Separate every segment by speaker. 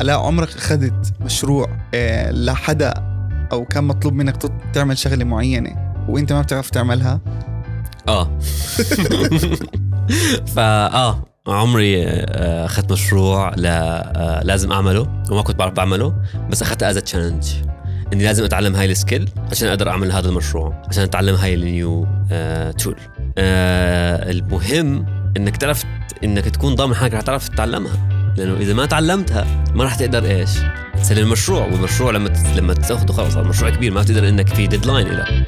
Speaker 1: لا عمرك اخذت مشروع آه، لحدا أو كان مطلوب منك تعمل شغلة معينة وأنت ما بتعرف تعملها؟
Speaker 2: آه. فا آه عمري آه، أخذت مشروع لا آه، لازم أعمله وما كنت بعرف بعمله بس اخذتها از تشالنج إني لازم أتعلم هاي السكيل عشان أقدر أعمل هذا المشروع عشان أتعلم هاي النيو تول المهم إنك تعرف إنك تكون ضامن حالك رح تعرف تتعلمها. لأنه إذا ما تعلمتها ما راح تقدر إيش؟ تسلم المشروع والمشروع لما لما تاخذه خلص المشروع كبير ما تقدر إنك في ديدلاين له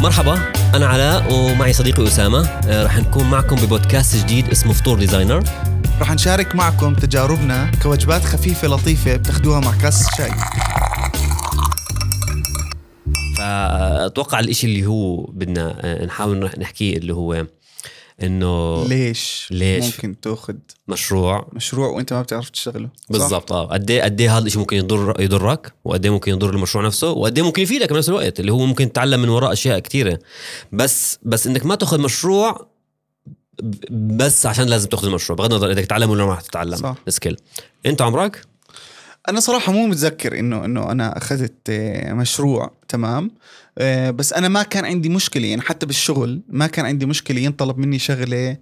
Speaker 2: مرحبا أنا علاء ومعي صديقي أسامة. آه، رح نكون معكم ببودكاست جديد اسمه فطور ديزاينر.
Speaker 1: رح نشارك معكم تجاربنا كوجبات خفيفة لطيفة بتاخدوها مع كاس شاي.
Speaker 2: فأتوقع الإشي اللي هو بدنا آه، نحاول نح- نحكيه اللي هو إنه
Speaker 1: ليش
Speaker 2: ليش؟
Speaker 1: ممكن تأخذ
Speaker 2: مشروع؟
Speaker 1: مشروع وأنت ما بتعرف تشتغله؟
Speaker 2: بالضبط آه. قد إيه قد إيه هذا الشيء ممكن يضر يضرك؟ وقد إيه ممكن يضر المشروع نفسه؟ وقد إيه ممكن يفيدك بنفس الوقت؟ اللي هو ممكن تتعلم من وراء أشياء كثيره بس بس إنك ما تأخذ مشروع بس عشان لازم تأخذ المشروع بغض النظر إذا تتعلم ولا ما رح تتعلم
Speaker 1: صح.
Speaker 2: السكيل أنت عمرك؟
Speaker 1: أنا صراحة مو متذكر إنه إنه أنا أخذت آه، مشروع تمام؟ آه، بس أنا ما كان عندي مشكلة يعني حتى بالشغل ما كان عندي مشكلة ينطلب مني شغلة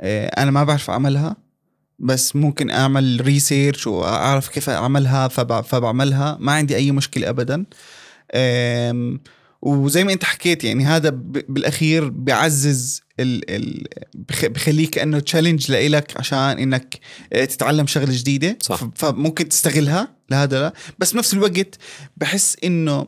Speaker 1: آه، أنا ما بعرف أعملها بس ممكن أعمل ريسيرش وأعرف كيف أعملها فبع- فبعملها. ما عندي أي مشكلة ابدا. وزي ما أنت حكيت يعني هذا بالأخير بيعزز ال ال بخ- بخليك كانه تشالنج لإلك عشان إنك آه، تتعلم شغلة جديدة.
Speaker 2: صح.
Speaker 1: فممكن تستغلها لهذا لا. بس بنفس الوقت بحس إنه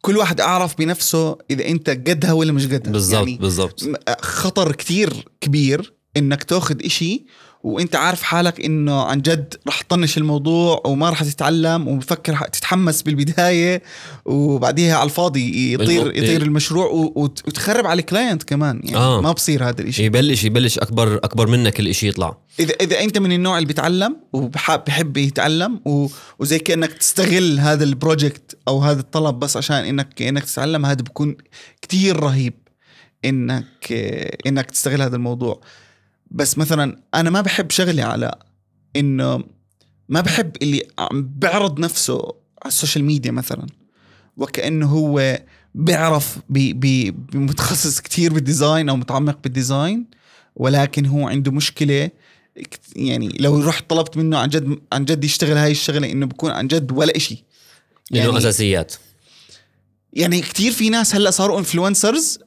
Speaker 1: كل واحد أعرف بنفسه إذا أنت قدها ولا مش قدها.
Speaker 2: بالضبط
Speaker 1: يعني
Speaker 2: بالضبط.
Speaker 1: خطر كتير كبير إنك تاخذ إشي وانت عارف حالك انه عن جد رح تطنش الموضوع وما رح تتعلم وبفكر تتحمس بالبداية وبعديها على الفاضي يطير يطير المشروع و- وت- وتخرب على الكلاينت كمان. يعني
Speaker 2: آه.
Speaker 1: ما بصير هذا الإشي.
Speaker 2: يبلش يبلش اكبر أكبر منك الإشي يطلع.
Speaker 1: اذا إذا أنت من النوع اللي بيتعلم وبحب يتعلم و... وزي كأنك تستغل هذا البروجكت أو هذا الطلب بس عشان انك انك تتعلم هذا بكون كتير رهيب انك إنك تستغل هذا الموضوع. بس مثلا أنا ما بحب شغلي على إنه ما بحب اللي عم بيعرض نفسه على السوشيال ميديا مثلا. وكأنه هو بيعرف بي بي متخصص كتير بالديزاين أو متعمق بالديزاين ولكن هو عنده مشكلة يعني لو رحت طلبت منه عن جد عن جد يشتغل هاي الشغلة إنه بكون عن جد ولا إشي.
Speaker 2: لأنه
Speaker 1: يعني
Speaker 2: أساسيات.
Speaker 1: يعني كتير في ناس هلأ صاروا انفلونسرز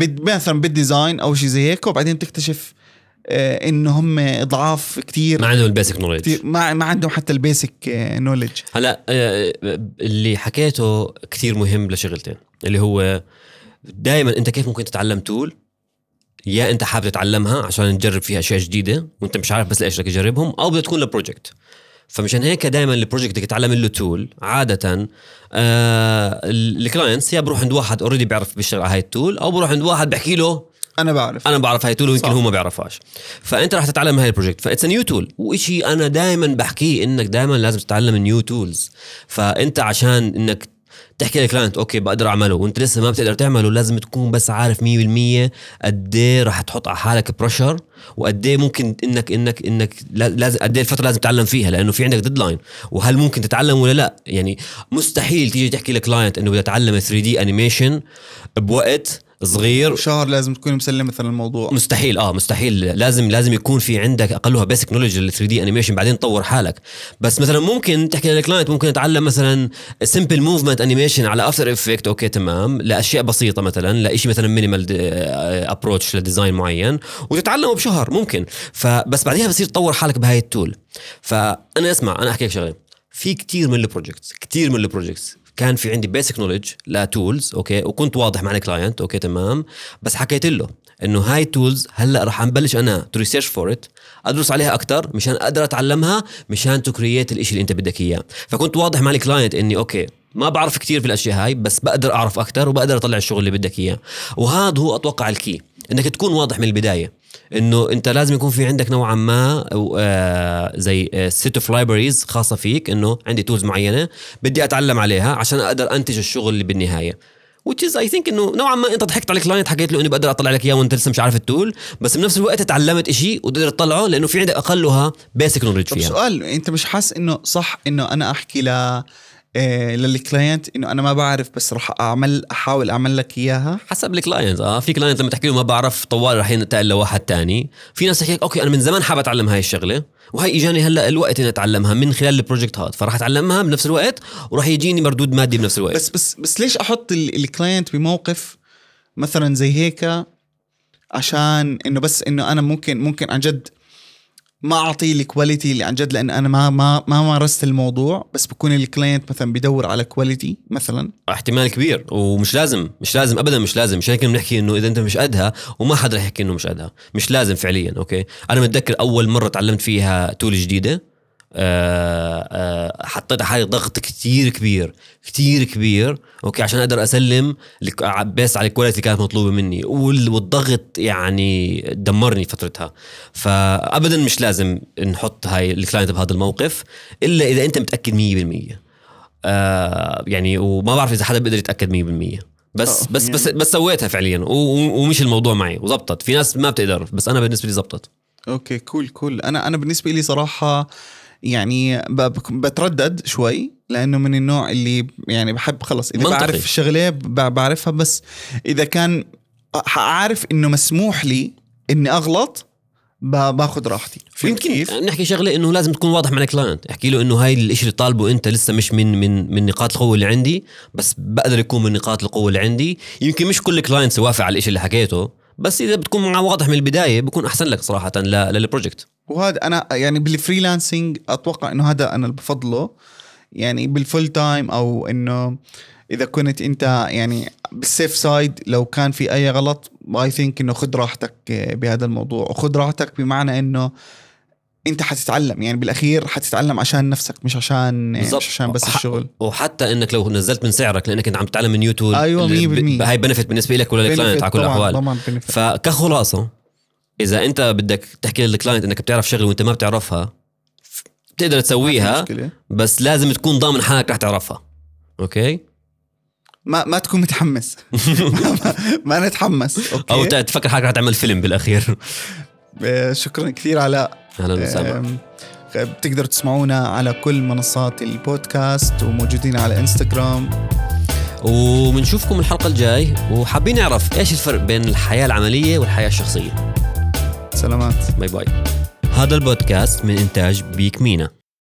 Speaker 1: مثلا بالديزاين أو شيء زي هيك وبعدين تكتشف آه، انه هم ضعاف كتير.
Speaker 2: ما عندهم البيسك نولج
Speaker 1: كتير. ما ما عندهم حتى البيسك نولج
Speaker 2: هلا آه، اللي حكيته كثير مهم لشغلتين اللي هو دائما أنت كيف ممكن تتعلم تول يا أنت حابب تتعلمها عشان تجرب فيها أشياء جديدة وأنت مش عارف بس لإيش بدك تجربهم أو بدها تكون لبروجكت فمشان هيك دائما البروجكت بدك تتعلم له تول عادة آه الكلاينتس يا بروح عند واحد اوريدي بيعرف بيشتغل على هاي التول أو بروح عند واحد بحكي له
Speaker 1: أنا بعرف.
Speaker 2: أنا بعرف هاي التول ويمكن. هو ما بيعرفهاش. فأنت راح تتعلم هاي البروجكت فإتس نيو تول وشيء أنا دائما بحكيه إنك دائما لازم تتعلم نيو تولز فأنت عشان إنك تحكي للكلاينت أوكي بقدر أعمله. وأنت لسه ما بتقدر تعمله لازم تكون بس عارف 100% قد إيه راح تحط على حالك بريشر وقد إيه ممكن إنك إنك إنك لا- لازم قد إيه الفترة لازم تتعلم فيها لأنه في عندك ديدلاين وهل ممكن تتعلم ولا لا؟ يعني مستحيل تيجي تحكي لكلاينت إنه بدي اتعلم 3 دي انيميشن بوقت صغير.
Speaker 1: شهر لازم تكون مسلم مثلا الموضوع.
Speaker 2: مستحيل آه مستحيل. لازم لازم يكون في عندك أقلها بيسك نولج لل 3 دي انيميشن بعدين تطور حالك. بس مثلا ممكن تحكي للكلاينت ممكن اتعلم مثلا سمبل موفمنت انيميشن على افتر افكت أوكي تمام. لأشياء بسيطة مثلا لشيء مثلا مينيمال ابروتش لديزاين معين وتتعلمه بشهر ممكن. فبس بعديها بصير تطور حالك بهاي التول فانا اسمع أنا أحكي لك شغلة. في كتير من البروجكتس كتير من البروجكتس كان في عندي بيسك نولج لتولز أوكي؟ وكنت واضح مع الكلاينت أوكي؟ تمام. بس حكيت له إنه هاي التولز هلأ رح نبلش أنا تو ريسيرش فور ات أدرس عليها أكثر مشان أقدر أتعلمها مشان تو كرييت الإشي اللي أنت بدك إياه. فكنت واضح مع الكلاينت إني أوكي ما بعرف كتير في الأشياء هاي بس بقدر أعرف أكثر وبقدر أطلع الشغل اللي بدك إياه. وهذا هو أتوقع الكي إنك تكون واضح من البداية. إنه أنت لازم يكون في عندك نوعا ما آه، زي سيت اوف لايبريز خاصة فيك إنه عندي تولز معينة بدي أتعلم عليها عشان أقدر أنتج الشغل اللي بالنهاية. Which is I think إنه نوعا ما أنت ضحكت على الكلاينت حكيت له اني بقدر أطلع لك إياه وأنت لسه مش عارف التول بس بنفس الوقت تعلمت إشي وتقدر تطلعه لأنه في عندك أقلها basic knowledge
Speaker 1: طب
Speaker 2: فيها.
Speaker 1: سؤال أنت مش حاسس إنه صح إنه أنا أحكي ل إيه لل client إنه أنا ما بعرف بس راح أعمل أحاول أعمل لك إياها.
Speaker 2: حسب ال client. آه في client لما تحكي له ما بعرف طوال رح ينتقل لواحد تاني. في ناس تحكي لك okay أنا من زمان حابب أتعلم هاي الشغلة. وهي إجاني هلأ الوقت إني أتعلمها من خلال ال project هذا. فراح أتعلمها بنفس الوقت وراح يجيني مردود مادي بنفس الوقت.
Speaker 1: بس بس بس ليش أحط ال- ال client بموقف مثلا زي هيك؟ عشان إنه بس إنه أنا ممكن ممكن عن جد ما اعطيه ال quality اللي عن جد لأن أنا ما ما ما مارست الموضوع بس بكون ال client مثلا بدور على quality مثلا.
Speaker 2: احتمال كبير ومش لازم مش لازم ابدا مش لازم. مش هيك بنحكي إنه إذا أنت مش قدها وما حدا رح يحكي إنه مش قدها. مش لازم فعليا okay؟ أنا متذكر أول مرة تعلمت فيها tool جديدة. حطيت على حالي ضغط كتير كبير كتير كبير. okay عشان أقدر أسلم بس على ال quality اللي كانت مطلوبة مني وال- والضغط يعني دمرني فترتها. فابدا مش لازم نحط هاي ال client بهذا الموقف إلا إذا أنت متأكد 100% آه يعني وما بعرف إذا حدا بيقدر يتأكد 100% بس
Speaker 1: آه،
Speaker 2: بس بس
Speaker 1: يعني-
Speaker 2: بس سويتها فعليا ومش الموضوع معي وزبطت في ناس ما بتقدر بس أنا بالنسبة لي زبطت
Speaker 1: okay cool cool. أنا أنا بالنسبة لي صراحة يعني بتردد شوي لأنه من النوع اللي يعني بحب خلص إذا
Speaker 2: منطقي.
Speaker 1: بعرف الشغله ب- بعرفها بس إذا كان عارف إنه مسموح لي إني أغلط باخذ راحتي
Speaker 2: يمكن
Speaker 1: كيف؟
Speaker 2: نحكي شغلة إنه لازم تكون واضح مع ال client احكي له إنه هاي الشيء اللي طالبه أنت لسه مش من من من نقاط القوة اللي عندي بس بقدر يكون من نقاط القوة اللي عندي يمكن مش كل client يوافق على الشيء اللي حكيته بس إذا بتكون معه واضح من البداية بكون أحسن لك صراحة لل project.
Speaker 1: وهذا أنا يعني بال freelancing أتوقع إنه هذا أنا اللي بفضله. يعني بال full time أو إنه إذا كنت أنت يعني بال safe side لو كان في أي غلط I think إنه خذ راحتك بهذا الموضوع. وخذ راحتك بمعنى إنه انت حتتعلم يعني بالأخير حتتعلم عشان نفسك مش عشان
Speaker 2: بالضبط.
Speaker 1: مش عشان بس الشغل
Speaker 2: وحتى إنك لو نزلت من سعرك لأنك أنت عم تتعلم من يوتيوب اللي
Speaker 1: 100%.
Speaker 2: ب- هاي benefit بالنسبة لك ولا لل client على كل
Speaker 1: الأحوال.
Speaker 2: فكخلاصة إذا أنت بدك تحكي لل client إنك بتعرف شغلة وأنت ما بتعرفها بتقدر تسويها. بس لازم تكون ضامن حالك رح تعرفها أوكي
Speaker 1: ما ما تكون متحمس ما, ما, ما نتحمس
Speaker 2: okay أو تفكر حالك رح تعمل فيلم
Speaker 1: بالأخير شكرا كثير علاء
Speaker 2: أهلا وسهلا.
Speaker 1: أم، بتقدروا تسمعونا على كل منصات البودكاست وموجودين على إنستغرام.
Speaker 2: وبنشوفكم الحلقة الجاي وحابين نعرف إيش الفرق بين الحياة العملية والحياة الشخصية.
Speaker 1: سلامات.
Speaker 2: bye bye. هذا البودكاست من إنتاج بيك مينا.